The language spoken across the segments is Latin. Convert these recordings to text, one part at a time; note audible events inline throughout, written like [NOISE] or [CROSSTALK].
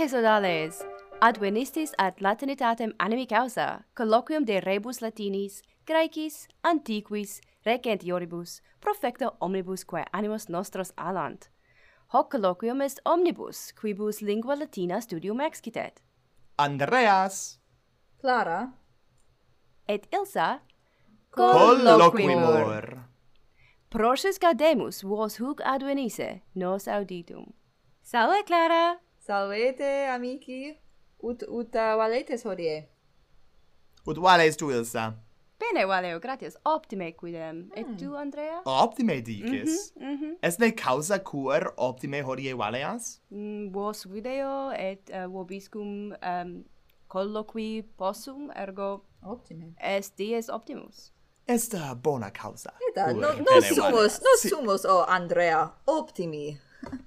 et sodales advenistis ad latinitatem animi causa, colloquium de rebus latinis, graecis, antiquis, recentioribus, profecto omnibus quae animos nostros alant. Hoc colloquium est omnibus, quibus lingua latina studium excitet. Andreas! Clara! Et Ilsa colloquimur. Proces gaudemus vos huc advenisse, nos auditum. Salve, Clara! Salvete amici, ut ut uh, valetes hodie. Ut vales tu Ilsa. Bene valeo, gratias. Optime quidem. Mm. Et hmm. tu Andrea? Optime dices. Mm -hmm, mm -hmm. Esne causa cur optime hodie valeas? Mm, vos video et uh, vobiscum um, colloqui possum ergo optime. Est dies optimus. Est uh, bona causa. Eta, no, no sumus, valeas. no sumus, o oh, Andrea, optimi.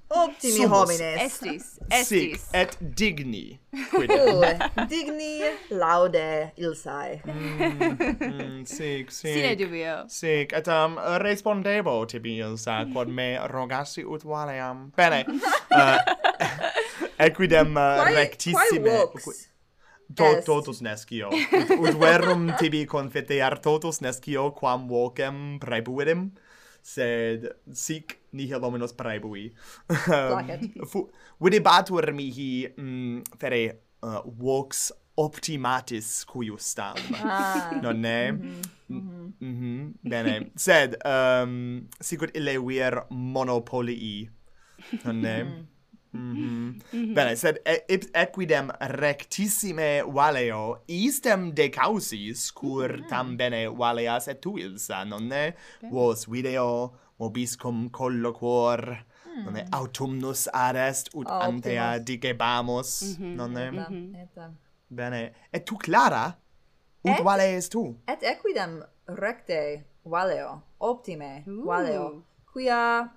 Optimi Sumus. homines. Estis, estis. Sic et digni. Quidem. Digni laude ilsae. Mm, mm, sic, sic. Sine dubio. Sic, et um, respondebo tibi ilsa, quod me rogasi ut valeam. Bene. Uh, [LAUGHS] equidem uh, quae, rectissime. Quae vox? to est. totus nescio ut verum tibi confitear totus nescio quam vocem prebuidem sed sic nihil hominos praebui. [LAUGHS] um, videbatur mihi mm, fere uh, vox optimatis cuiustam. Ah. [LAUGHS] Non ne? Mhm. Mm -hmm. Mm -hmm. Mm -hmm. Bene. Sed, um, sicut ille vir monopolii. Non ne? Mm -hmm. Mhm. Bene, sed e, equidem rectissime valeo istem decausis, cur mhm. tam bene valeas et tu ilsa, non ne? Vos video mobiscum colloquor, non nonne hmm. autumnus arest, ut oh, antea digebamus, mm -hmm, nonne? Eta, mhm. eta. Bene. Et tu, Clara? Ut et, vale est tu? Et equidem recte valeo, optime Ooh. valeo, quia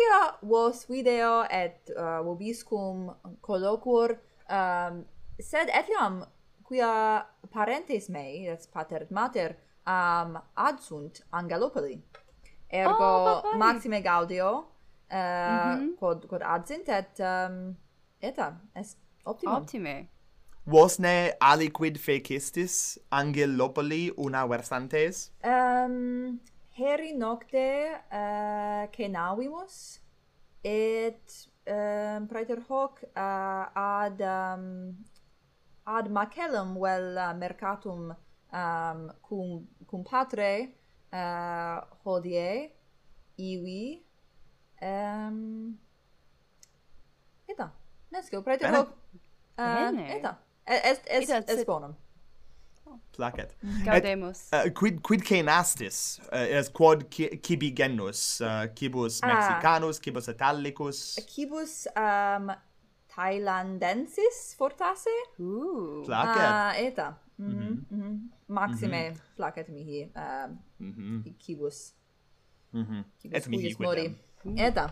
quia vos video et uh, vobiscum colloquor um, sed etiam quia parentes mei that's pater et mater um, adsunt Angelopoli ergo oh, maxime gaudio eh, uh, mm -hmm. quod quod adsint et um, eta est optimum optime Vosne aliquid fecistis angelopoli una versantes? Um, heri nocte eh, uh, cenavimus, et um, praeter hoc uh, ad, um, ad macellum vel uh, mercatum um, cum, cum patre uh, hodie, iwi, um, eta, nescio, prete hoc, uh, eta, est, est, est, est bonum. Placet. Gaudemus. Et, uh, eh, quid, quid astis, uh, eh, es quod ki, cibi genus, uh, cibus ah. Mexicanus, ah. cibus Italicus? quibus um, Thailandensis, fortasse? ooh Placet. Uh, ah, eta. Mhm. Mhm. Maxime mm-hmm. placet mihi um, uh, mhm. cibus. Mhm. Et mihi quidem. Eta.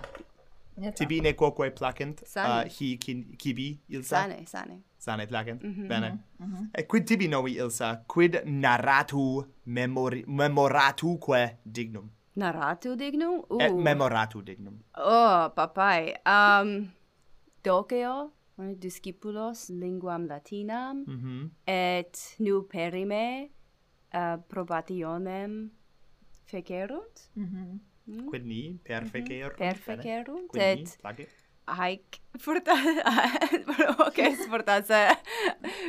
Eta. Tibi ne quoque placent, uh, hi kin, cibi ilsa? Sane, sane. Sane placent, mm -hmm. bene. Mm -hmm. E quid tibi novi ilsa, quid narratu memori, memoratuque dignum? Narratu dignum? Uh. Et memoratu dignum. Oh, papai. Um, doceo? right, discipulos linguam latinam mm -hmm. et nu perime uh, probationem fecerunt mm -hmm. Mm. Quid ni per mhm. fecerunt. Per fecerunt. Et haec furta [LAUGHS] ok sfortasa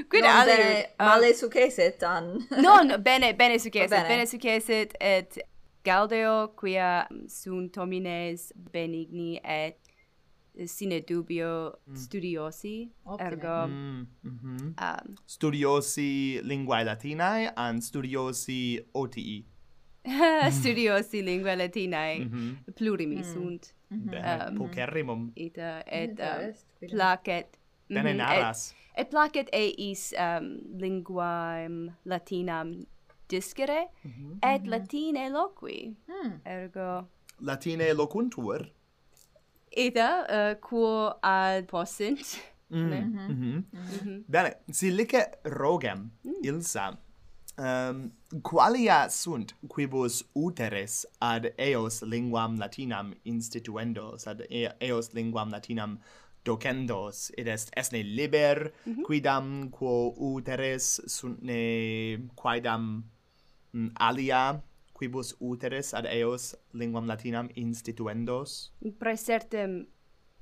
quid non alert bene, um, male sucesit an [LAUGHS] non bene bene sucesit bene. bene sucesit et gaudeo quia sunt homines benigni et sine dubio mm. studiosi okay. ergo mm. Mm -hmm. um, studiosi linguae latinae an studiosi OTI [LAUGHS] mm. studiosi linguae latinae mm-hmm. mm -hmm. plurimi sunt mm -hmm. um, pokerrimum ita et um, placet bene naras et, et placet eis um, linguam latinam discere mm -hmm. et latine loqui mm. ergo latine locuntur Eta uh, quo ad possint. Mm. Ne? Mm-hmm. Mm-hmm. Mm-hmm. Mm -hmm. Mm -hmm. Bene, silice rogem, Ilsa, ehm, um, qualia sunt quibus uteres ad eos linguam latinam instituendos, ad eos linguam latinam docendos, id est esne liber, mm -hmm. quidam quo uteres sunt ne quaedam mm, alia quibus uteres ad eos linguam latinam instituendos? Praesertem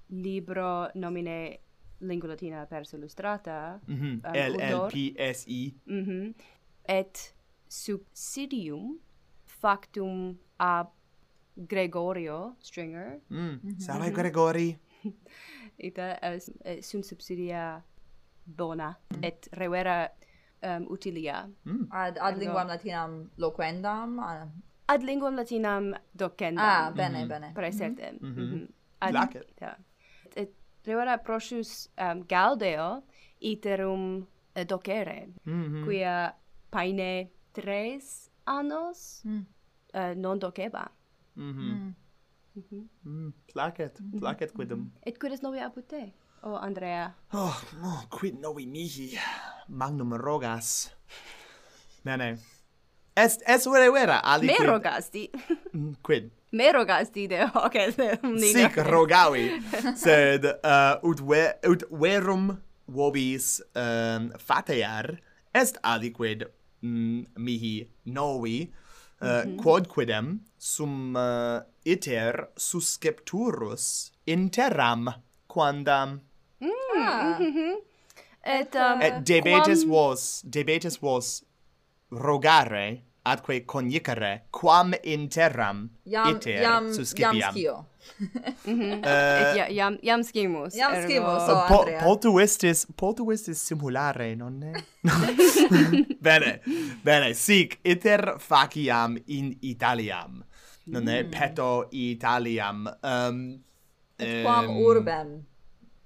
libro nomine lingua latina pers illustrata mm -hmm. um, L L P S I mm -hmm. et subsidium factum ab Gregorio Stringer mm. mm -hmm. Salve mhm. Gregori [LAUGHS] ita uh, sunt subsidia bona mm et revera um, utilia. Mm. Ad, ad linguam latinam loquendam? Ad, ad linguam latinam docendam. Ah, mhm. bene, mm -hmm. bene. Preserte. Mhm. Mm -hmm. Mm -hmm. Ad, like it. Yeah. Et revera prosius um, Galdeo iterum eh, docere, mm -hmm. quia paine tres annos mm. uh, non doceba. Mm -hmm. Mm. Mm -hmm. Placet, mhm. placet quidem. Et quid est novi apud te? Oh, Andrea. Oh, no, quid novi mihi magnum rogas. Bene. Est est vere vera ali. Me quid... rogasti. Mm, quid? Me rogasti de [LAUGHS] hoc est Sic rogavi. [LAUGHS] Sed uh, ut ve, ut verum vobis um, fatear est aliquid mm, mihi novi uh, mm -hmm. sum uh, iter suscepturus in terram quandam Mm, ah. Mm, mm, mm. Et um, Et debetis quam... vos, debetis vos rogare adque conjicere quam in terram iam, iter iam, suscipiam. Iam scio. mm -hmm. uh, iam, iam scimus. Iam ergo. scimus, o oh, po, Andrea. Potu estis, potu estis simulare, nonne? [LAUGHS] [LAUGHS] bene, bene, sic, iter faciam in Italiam. Nonne, mm. peto Italiam. Um, Et ehm, quam um, urbem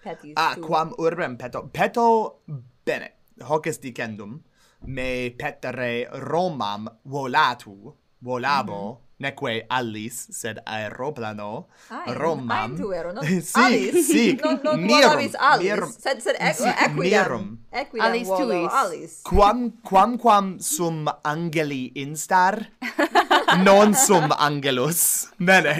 petis. Ah, tu. quam urbem peto. Peto bene. Hoc est dicendum me petere Romam volatu, volabo, mm -hmm neque allis sed aeroplano Ai, Romam. Ai, tu ero, no? [LAUGHS] si, allis. Si, non, non mirum, allis, mirum, sed, sed equ, si, equidam, mirum. equidam allis volo, tuis. allis. Quam, quam, quam sum angeli instar, [LAUGHS] non sum angelus. Bene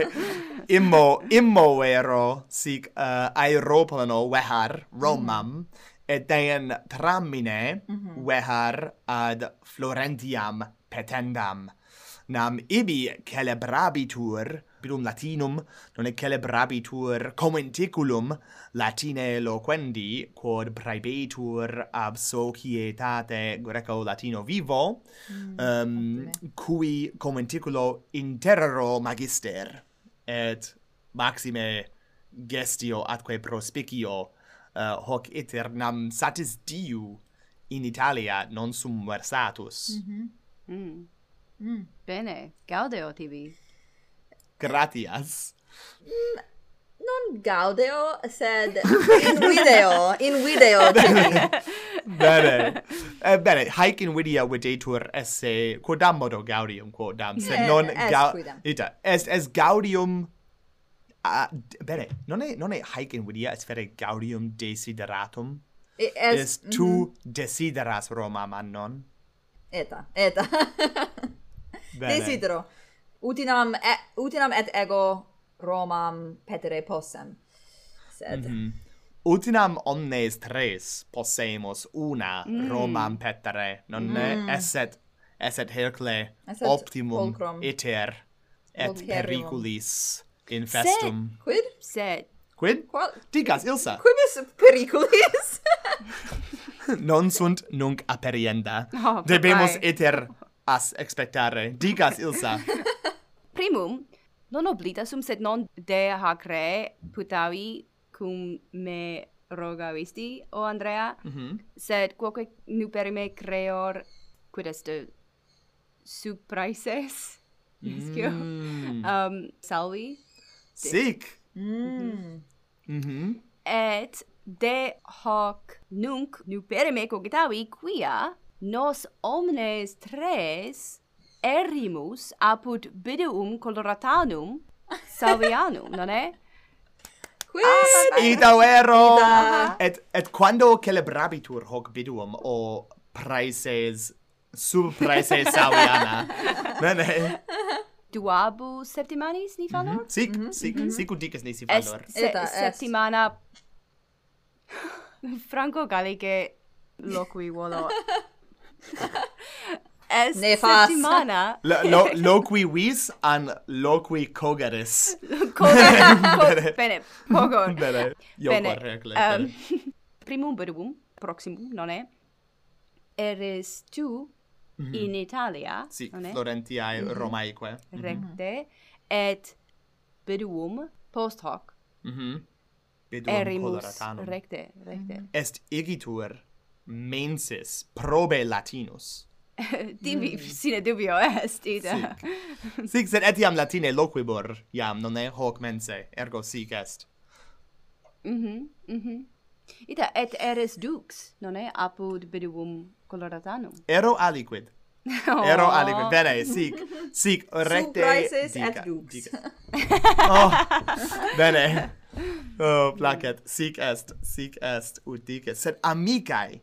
immo immoero sic uh, aeroplano vehar Romam mm-hmm. et den tramine mm-hmm. vehar ad Florentiam petendam. Nam ibi celebrabitur bilum latinum non e celebrabitur commenticulum latine loquendi quod praebetur ab societate greco latino vivo mm, um, cui commenticulo interro magister et maxime gestio atque prospicio uh, eh, hoc aeternam satis diu in Italia non sum versatus. Mm -hmm. mm. Mm. Bene, gaudeo tibi. Gratias. Mm, non gaudeo, sed [LAUGHS] in video, in video tibi. [LAUGHS] bene. Eh, bene, haec invidia videtur esse quodam modo gaudium quodam, sed eh, non est gau... Ita, est, est gaudium... Uh, bene, non è, non è haec invidia, est fere gaudium desideratum? E, est, est tu mm desideras Romam annon? Eta, eta. [LAUGHS] bene. Desidero. Utinam, e, utinam et ego Romam petere possem. Sed... Mm -hmm utinam omnes tres possemus una mm. Romam petere, nonne mm. esset esset Hercle esset optimum pulcrum. iter et Pulcherium. periculis infestum. Quid? Sed. Quid? Qual? Dicas, Ilsa. Quibus periculis? [LAUGHS] non sunt nunc aperienda. [LAUGHS] Oh, Debemus vai. iter as expectare. Dicas, Ilsa. [LAUGHS] Primum, non oblita sum sed non de hacre putavi cum me rogavisti, o Andrea, mm -hmm. sed quoque nuperime creor quid est supraises, [LAUGHS] iscio, mm. um, salvi. Sic! Mm. Mm -hmm. Et de hoc nunc nuperime cogitavi quia nos omnes tres erimus apud biduum coloratanum [LAUGHS] salvianum, non è? quid ita vero et et quando celebrabitur hoc biduum o praeses sub praeses [LAUGHS] saviana bene Duabu septimanis ni fallor? Mm -hmm. Sic, mm -hmm. sic, mm -hmm. sic udices nisi fallor. Est, se, septimana... [LAUGHS] Franco Gallice loqui volo. [LAUGHS] est ne settimana. Lo, lo, loqui vis an loqui cogares. [LAUGHS] Cogares. bene, pogor. Bene, io bene. um, primum verbum, proximum, non è? Eres tu mm -hmm. in Italia, sì, non è? Florentiae mm -hmm. Romaeque. Recte, mm -hmm. et beduum post hoc. Mm -hmm. Beduum Erimus, recte, recte. Mm -hmm. Est igitur mensis probe latinus. [LAUGHS] tibi mm. sine dubio est ita. Sic. [LAUGHS] sic, sed etiam latine loquibur, iam, non è hoc mense, ergo sic est. Mhm, mm mhm. Mm ita et eres dux, non è apud biduvum coloratanum. Ero aliquid. [LAUGHS] Oh. Ero aliquid. Bene, sic. Sic recte Surprises dica, et dux. Dica. oh. Bene. Oh, placet. Sic est, sic est, ut dices. Sed amicae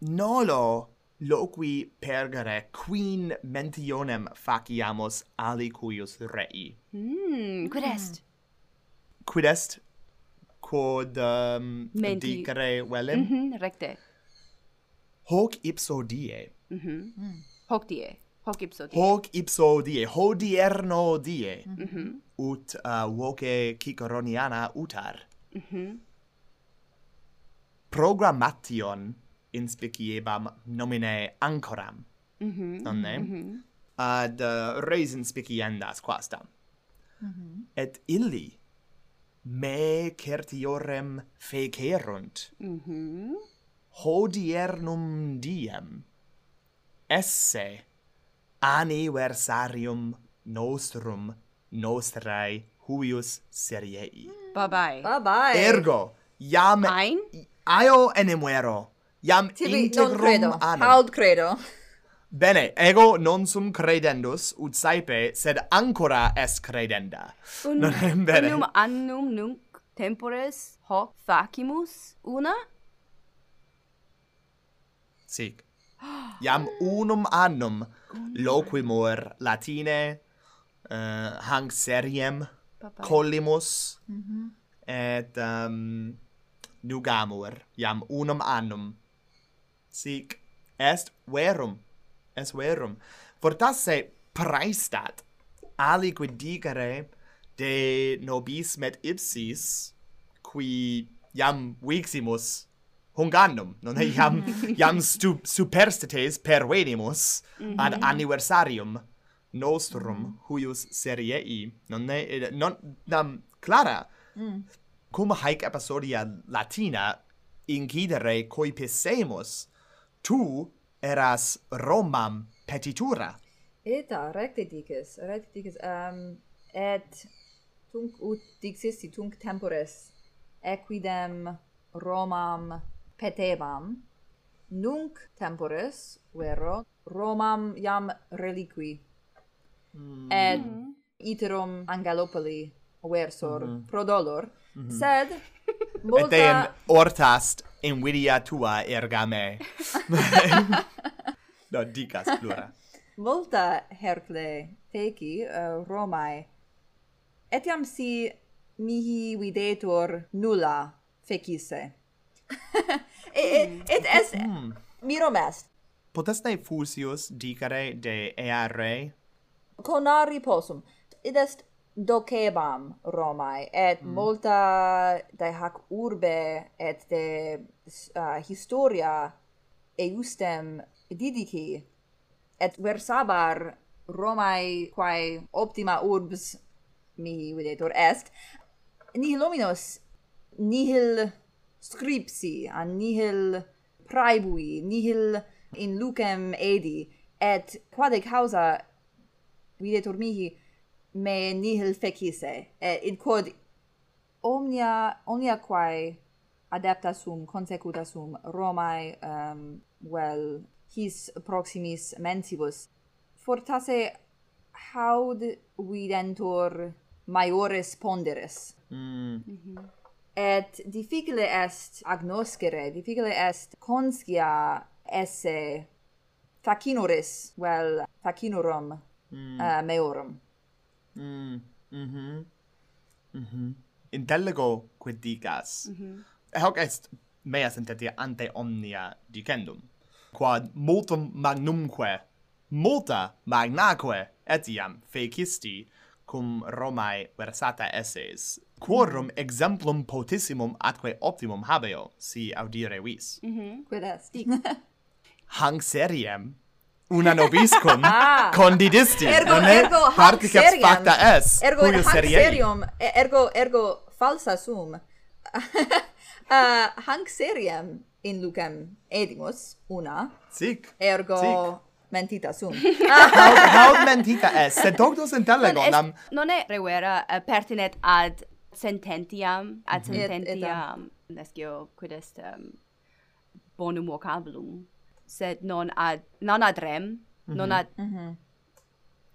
nolo loqui pergere quin mentionem faciamus alicuius rei. Mm, quid hmm. est? Quid est? Quod um, Menti... dicere velem? Mm -hmm, recte. Hoc ipso die. Mm -hmm. mm. Hoc die. Hoc ipso die. Hoc ipso die. Hodierno die. Mm -hmm. Ut uh, voce ciceroniana utar. Mm -hmm. Programmation inspiciebam nomine ancoram. Mm-hmm, mm Nonne? Mm -hmm. Ad uh, res inspiciendas quastam. Mm. Mm-hmm. Et illi me certiorem fecerunt. Mm. Hodiernum diem esse anniversarium nostrum nostrae huius seriei. Bye bye. Bye bye. Ergo, iam... Ein? Io enemuero, Iam Tibi, integrum non credo. anum. Haud credo. Bene, ego non sum credendus, ut saipe, sed ancora est credenda. Un, non è bene. Unum annum nunc tempores hoc facimus una? Sic. Iam unum annum loquimur Latine, uh, hanc seriem, Papai. collimus, mm -hmm. et um, nugamur, iam unum annum sic est verum est verum fortasse praestat aliquid dicere de nobis met ipsis qui iam viximus hungandum non [LAUGHS] e iam iam stu, superstites pervenimus mm -hmm. ad mhm. anniversarium nostrum huius seriei non e non nam clara mm. cum haec episodia latina incidere coipissemus tu eras Romam petitura. Eta, recte dices, recte dices, um, et tunc ut dixisti, tunc tempores, equidem Romam petebam, nunc tempores, vero, Romam iam reliqui, mm. et mhm. iterum Angelopoli versor mm -hmm. pro dolor, mm -hmm. sed [LAUGHS] multa... Et ortast invidia tua erga me. [LAUGHS] no, dicas plura. Volta Hercle peci uh, Romae, etiam si mihi videtur nulla fecisse. [LAUGHS] Hmm. et, et est, mm. mirum est. Potestae fusius dicere de eare? Conari possum. Id est docebam Romae et mm. multa de hac urbe et de uh, historia eustem didici et versabar Romae quae optima urbs mihi videtur est nihil hominos nihil scripsi an nihil praebui nihil in lucem edi et quade causa videtur mihi me nihil fecisse, et in quod omnia, omnia quae adapta sum, consecuta sum, Romae, um, well, his proximis mensibus, fortasse haud videntur maiores ponderes. Mm. Mm -hmm. Et difficile est agnoscere, difficile est conscia esse facinores, well, facinorum mm. uh, meorum. Mm. Mhm. Mhm. Intellego quid dicas. Mhm. Hoc est mea sententia ante omnia dicendum. Quod multum magnumque, multa magnaque etiam fecisti cum Romae versata esses, quorum mm-hmm. exemplum potissimum atque optimum habeo, si audire vis. Mm. Quid est? Hanc seriem una nobiscum [LAUGHS] ah. condidisti ergo non ergo particeps facta es ergo hac serium. Ergo ergo falsa sum. [LAUGHS] Ah, uh, hanc seriem in lucem edimus una. Sic. Ergo sic. mentita sum. [LAUGHS] Haud, haud mentita es sed doctus intellegonam non, est, non è revera uh, eh, pertinet ad sententiam ad mhm. sententiam mm -hmm. nescio quid est um, bonum vocabulum sed non ad non ad rem, mm -hmm. non ad uh, mm -hmm.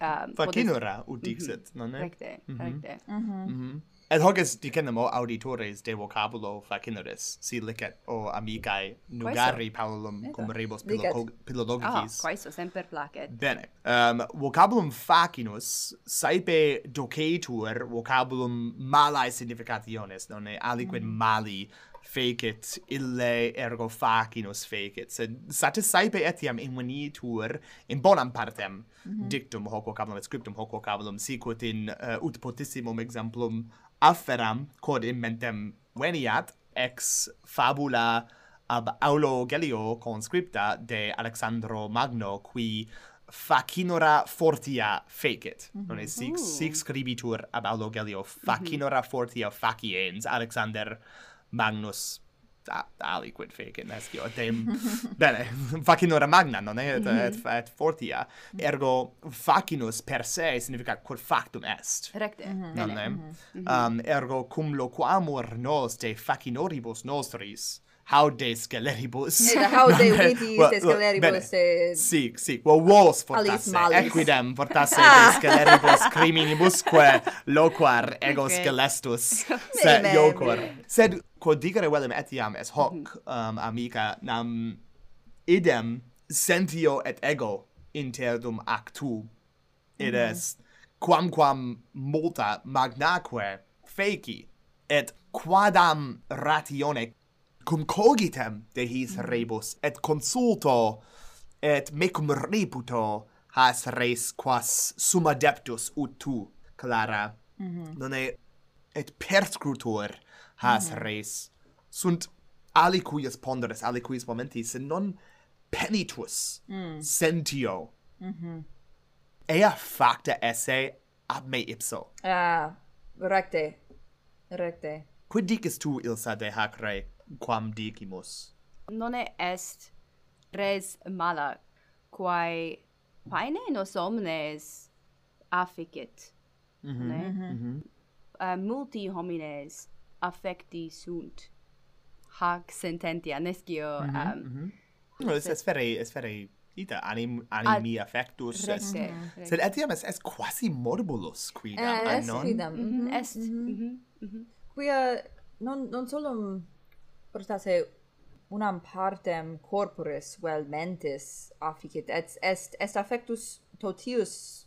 um, facinura podes... udixit, mm -hmm. non è? Recte, mm -hmm. recte. Mm -hmm. Mm -hmm. Et hoc est dicendemo auditores de vocabulo facineris, si licet o amicae nugari paulum cum rebus philologicis. Ah, quaeso semper placet. Bene. Um, vocabulum facinus saipe docetur vocabulum malae significationes, nonne aliquid mm. mali fecit, ille ergo facinus fecit, sed satis saepe etiam invenitur in bonam partem mm -hmm. dictum hoc vocabulum et scriptum hoc vocabulum sicut in uh, ut potissimum exemplum afferam quod in mentem veniat ex fabula ab aulo Gelio conscripta de Alexandro Magno qui facinora fortia fecit. Mm -hmm. Non mhm. est sic, sic scribitur ab aulo Gelio mhm. facinora mm -hmm. fortia faciens Alexander Magnus a, aliquid fecit nescio et dem [LAUGHS] bene facinora magna non è et, et, mhm. et fortia ergo facinus per se significa quod factum est recte mm -hmm. non mm -hmm. um, ergo cum loquamur nos de facinoribus nostris [LAUGHS] haude sceleribus. Et haude vitiis well, sceleribus. Well, e... Sic, sic. Well, vos fortasse, equidem fortasse ah. [LAUGHS] de sceleribus criminibusque loquar ego okay. scelestus, se iocor. Sed quod dicere velem etiam es hoc mhm. um, amica nam idem sentio et ego interdum actu id mhm. est quamquam multa magnaque feci et quadam ratione cum cogitem de his mhm. rebus et consulto et mecum reputo has res quas sum adeptus ut tu clara. Mm -hmm. non et perscrutor has mm -hmm. res sunt alicuius ponderes alicuius momentis non penitus mm. sentio mm -hmm. ea facta esse ab me ipso ah recte recte quid dicis tu ilsa de hac re quam dicimus nonne est res mala quae paene nos omnes afficit mm -hmm. ne mm -hmm. uh, multi homines affecti sunt hac sententia nescio mm -hmm, um, mm -hmm. no, es fere es fere ita anim animi Ad, affectus est recte. sed etiam es eh, eh, mhm, mhm, est quasi morbulus quidam eh, est non quidam mm -hmm, est mm -hmm. Mm -hmm. quia non non solum portasse unam partem corporis vel mentis afficit et est est affectus totius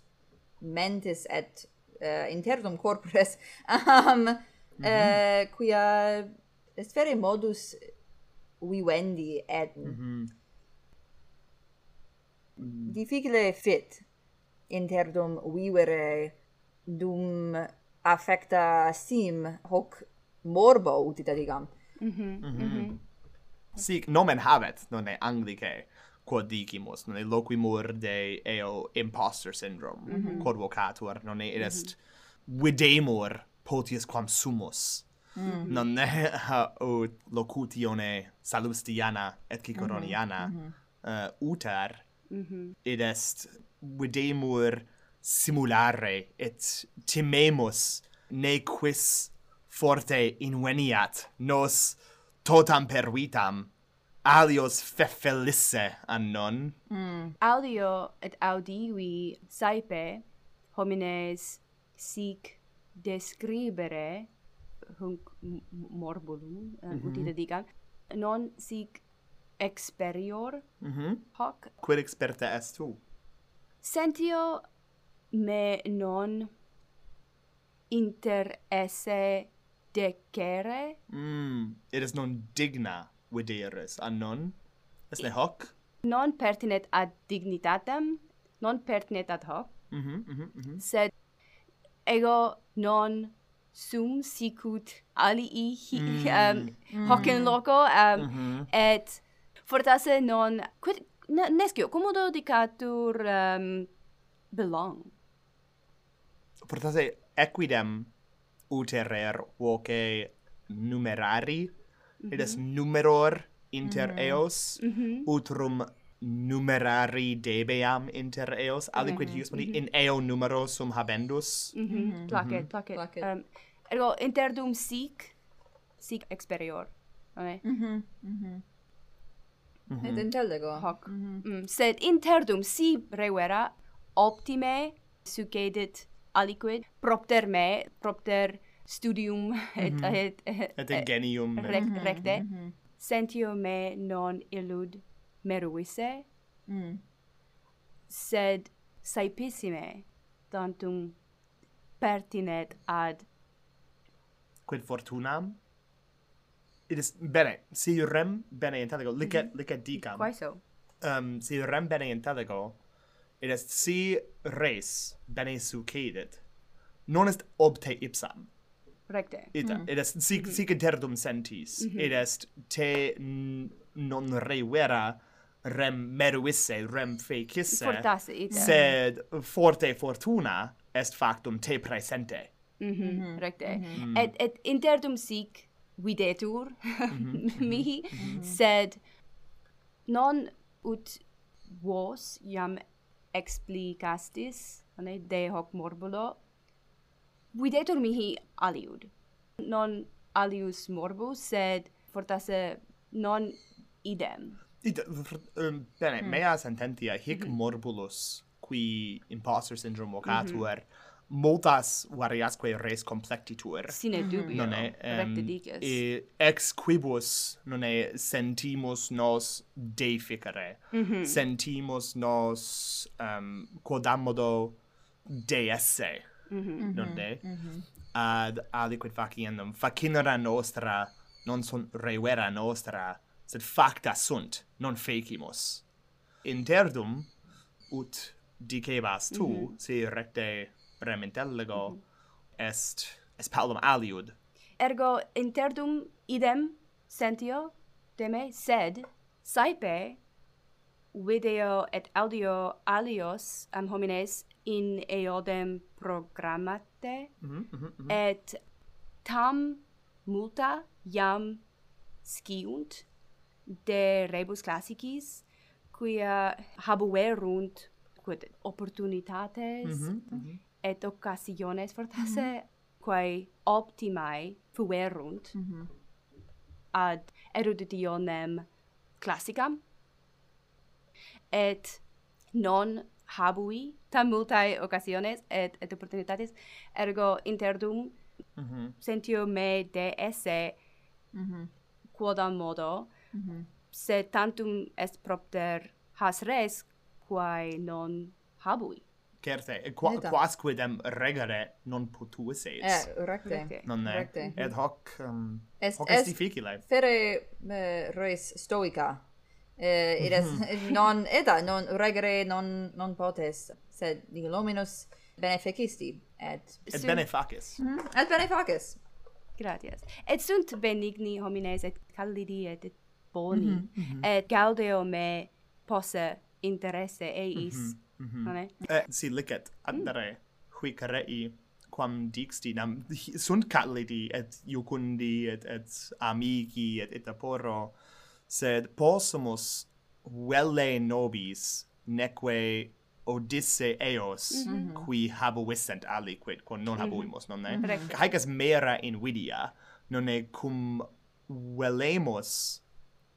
mentis et eh, uh, internum corporis [LAUGHS] um, mm -hmm. eh, quia estere modus vivendi et mhm. mm -hmm. difficile fit interdum vivere dum affecta sim hoc morbo utita digam. Mhm. Mm mhm. Mm Sic nomen habet, non e anglicae, quod dicimus, non e loquimur de eo imposter syndrome, mm -hmm. quod vocatur, non est mm -hmm. videmur potius quam sumus mm. Mm-hmm. non ne [LAUGHS] ut locutione salustiana et ciceroniana mm -hmm. Mm-hmm. uh, uter mm -hmm. id est videmur simulare et timemus ne quis forte inveniat nos totam pervitam alios fefelisse annon mm. et audivi saepe homines sic describere hunc morbulum eh, uh, mm -hmm. utile dicam non sic exterior mm -hmm. hoc? Quid experta est tu? Sentio me non inter esse decere? Mm it is non digna videris an non? Est ne hoc? Non pertinet ad dignitatem non pertinet ad hoc. Mm -hmm, mm -hmm, mm -hmm. sed ego non sum sicut alii hi, mm. um, mm. hoc in loco um, mm -hmm. et fortasse non quid nescio commodo dicatur um, belong fortasse equidem uterer voce numerari mm -hmm. et est numeror inter mm -hmm. eos mm -hmm. utrum numerari debeam inter eos aliquid mm -hmm. ius mm -hmm. in eo numero sum habendus mm -hmm. Mm -hmm. placet placet, placet. Um, ergo interdum sic sic exterior okay? mhm mm mhm mm et intellego hoc mm -hmm. mm, sed interdum si revera optime succedit aliquid propter me propter studium [LAUGHS] et mm -hmm. et, et, et, et genium rec, eh. recte sentio me non illud meruisse, mm. sed saepissime tantum pertinet ad quid fortunam it is bene si rem bene intellego licet mm -hmm. licet dicam quae so um si rem bene intellego it est si res bene succedet non est obte ipsam recte it, mm. it est si mm -hmm. interdum sentis mm -hmm. it est te non revera rem meruisse, rem fecisse, Fortasse ite sed forte fortuna est factum te presente. Mm mm -hmm. recte. Mm -hmm. Et, et interdum sic videtur mm -hmm. [LAUGHS] mihi, mm -hmm. sed non ut vos iam explicastis, ne, de hoc morbulo, videtur mihi aliud. Non alius morbus, sed fortasse non idem. It, um, bene, mm. mea sententia hic mm -hmm. morbulus qui imposter syndrome vocatur mm -hmm. multas variasque res complectitur. Sine mhm. dubio, non è, um, dices. E ex quibus non è sentimus nos deificere, mm -hmm. sentimus nos um, quodammodo deesse, mm -hmm. non è? Mm -hmm. Ad aliquid faciendum, facinera nostra, non son revera nostra, sed facta sunt, non fecimus. Interdum, ut dicebas tu, mm -hmm. si recte rementellego, mm -hmm. est, est paulum aliud. Ergo interdum idem sentio de me, sed saepe video et audio alios am homines in eodem programmate, mm -hmm, mm -hmm. et tam multa jam sciunt de rebus classicis quia habuerunt quid opportunitates mm -hmm, et occasiones fortasse mm -hmm. quae optimae fuerunt mm -hmm. ad eruditionem classicam et non habui tam multae occasiones et et opportunitates ergo interdum mm -hmm. sentio me de esse mm -hmm. quodam modo -hmm. Se tantum est propter has res quae non habui. Certe, e qua, Eta. quasquidem regere non potuis eis. Eh, recte. recte. Non. Recte. Mm-hmm. Ed hoc, um, est, hoc est, est difficile. Fere uh, res stoica. Eh, it est, mm-hmm. [LAUGHS] non, eta, non regere non, non potes, sed nihil hominus beneficisti. Et, et sunt... benefacis. Mm, mm-hmm. et benefacis. Gratias. Et sunt benigni homines et callidi et boni. Mm -hmm, mm -hmm. Et Gaudeo me posse interesse eis. Mm -hmm, mm -hmm. Eh, si licet andare mm. hui carei quam dixti nam [LAUGHS] sunt catledi et iucundi et et amici et et aporo sed possumus velle nobis neque Odisse eos mm -hmm. qui habuissent aliquid quod non habuimus mm-hmm. non ne mm -hmm. haec mera invidia non ne cum velemus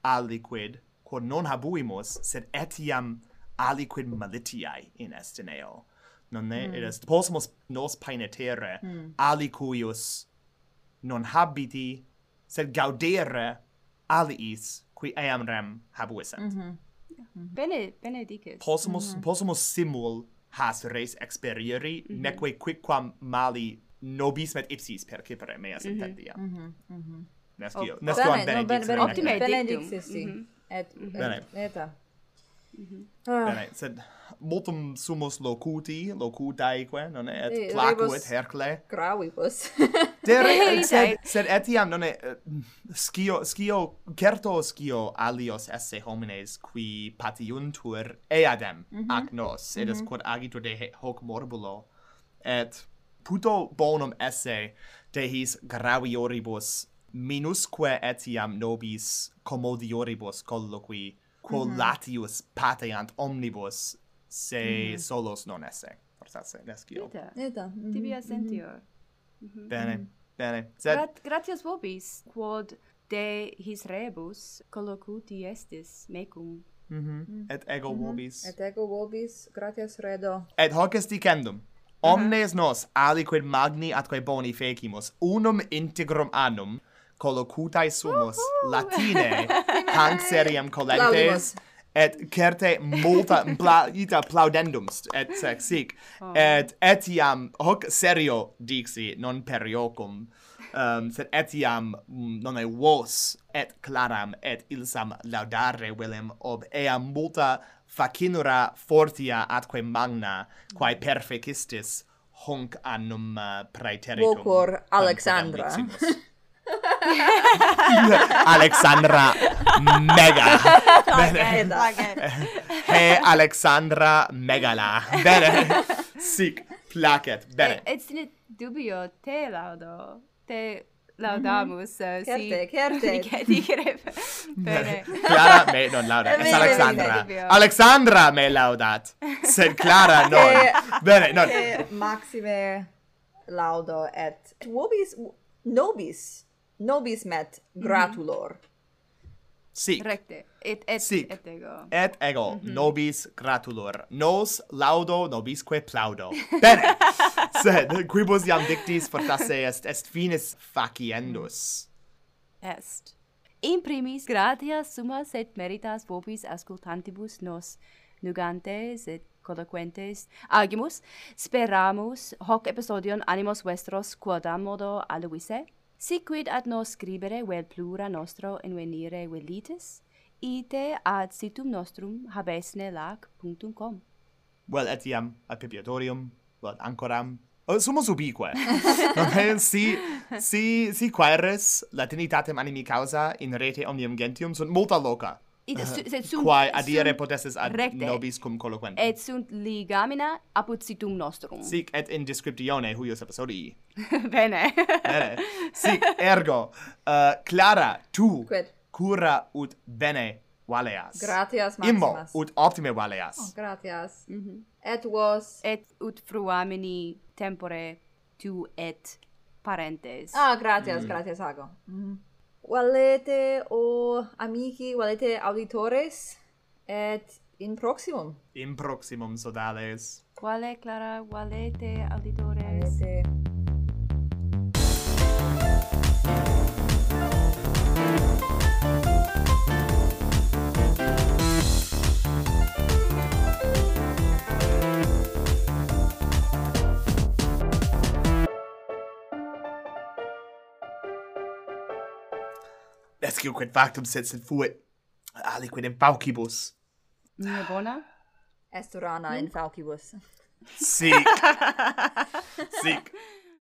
aliquid quod non habuimus sed etiam aliquid malitiae in est in eo nonne mm. est possumus nos paenetere mm. alicuius non habiti sed gaudere aliis qui eam rem habuescent mm -hmm. Bene, bene dices. Possumus, mm -hmm. possumus simul has res experieri, mm -hmm. neque quicquam mali nobis met ipsis percipere mea mm-hmm. sententia. Mm -hmm. Mm -hmm. Mm -hmm nescio, oh, nescio bene, benedic. No, ben, bene optime benedic, sì, mhm. sì. Mhm. Et. Bene. Eta. Mm -hmm. ah. Bene, sed multum sumus locuti, locutaeque non è, et e, placuit Hercle. Gravibus. [LAUGHS] Dere, sed, sed etiam, non è, eh, scio, scio, certo scio alios esse homines qui patiuntur eadem mm -hmm. ac nos, mm -hmm. quod agitur de hoc morbulo, et puto bonum esse dehis gravioribus minusque etiam nobis commodioribus colloqui quo mm -hmm. latius pateant omnibus se mm -hmm. solos non esse fortasse nescio Eta, Eta. Mm -hmm. tibi assentior mhm. mm -hmm. bene mm -hmm. bene sed Grat gratias vobis quod de his rebus collocuti estis mecum Mm -hmm. Et ego mm -hmm. vobis. Et ego vobis, gratias redo. Et hoc est dicendum, omnes uh -huh. nos aliquid magni atque boni fecimus unum integrum annum collocutae sumus uh -huh. latine [LAUGHS] canceriem collectes et certe multa plaita plaudendum et sex sic oh. et etiam hoc serio dixi non periocum um, sed etiam mm, nonne vos et claram et ilsam laudare velem ob eam multa facinura fortia atque magna quae perficistis hunc annum uh, praeteritum vocor alexandra [LAUGHS] Alexandra Mega. Bene. He Alexandra Megala. Bene. Sic placet. Bene. Et sine dubio te laudo. Te laudamus mm si certe certe [LAUGHS] che dire bene Clara me non lauda es Alexandra Alexandra me laudat sed Clara [LAUGHS] non eh, bene non eh, maxime laudo et vobis nobis nobis met mhm. gratulor. Mm -hmm. Sic. Recte. Et, et, Sic. et ego. Et ego. Mm -hmm. Nobis gratulor. Nos laudo nobisque plaudo. Bene! [LAUGHS] Sed, quibus iam dictis fortasse est, est finis faciendus. Est. In primis, gratias sumas et meritas vobis ascultantibus nos nugantes et colloquentes agimus, speramus hoc episodion animos vestros quodam modo si quid ad nos scribere vel plura nostro invenire velitis, ite ad situm nostrum habesne lac punctum com. Vel etiam, ad pipiatorium, vel ancoram, uh, sumus ubique. [LAUGHS] non si, si, si quaeres latinitatem animi causa in rete omnium gentium sunt multa loca, Id, uh, su, sed sunt, quae adire sunt, potestis ad recte, nobis cum colloquentum. Et sunt ligamina apud situm nostrum. Sic et in descriptione huius episodii. [LAUGHS] Bene. bene. Sic ergo uh, Clara tu Quid? cura ut bene valeas. Gratias maximas. Immo ut optime valeas. Oh, gratias. Mm -hmm. Et vos et ut fruamini tempore tu et parentes. Ah, gratias, mm. gratias ago. Mm -hmm valete o amici, valete auditores, et in proximum. In proximum sodales. Quale, Clara, valete auditores. Valete obscur quid factum sed sed fuit aliquid in faucibus. Mia bona? Est rana mm. in faucibus. Sic. [LAUGHS] Sic.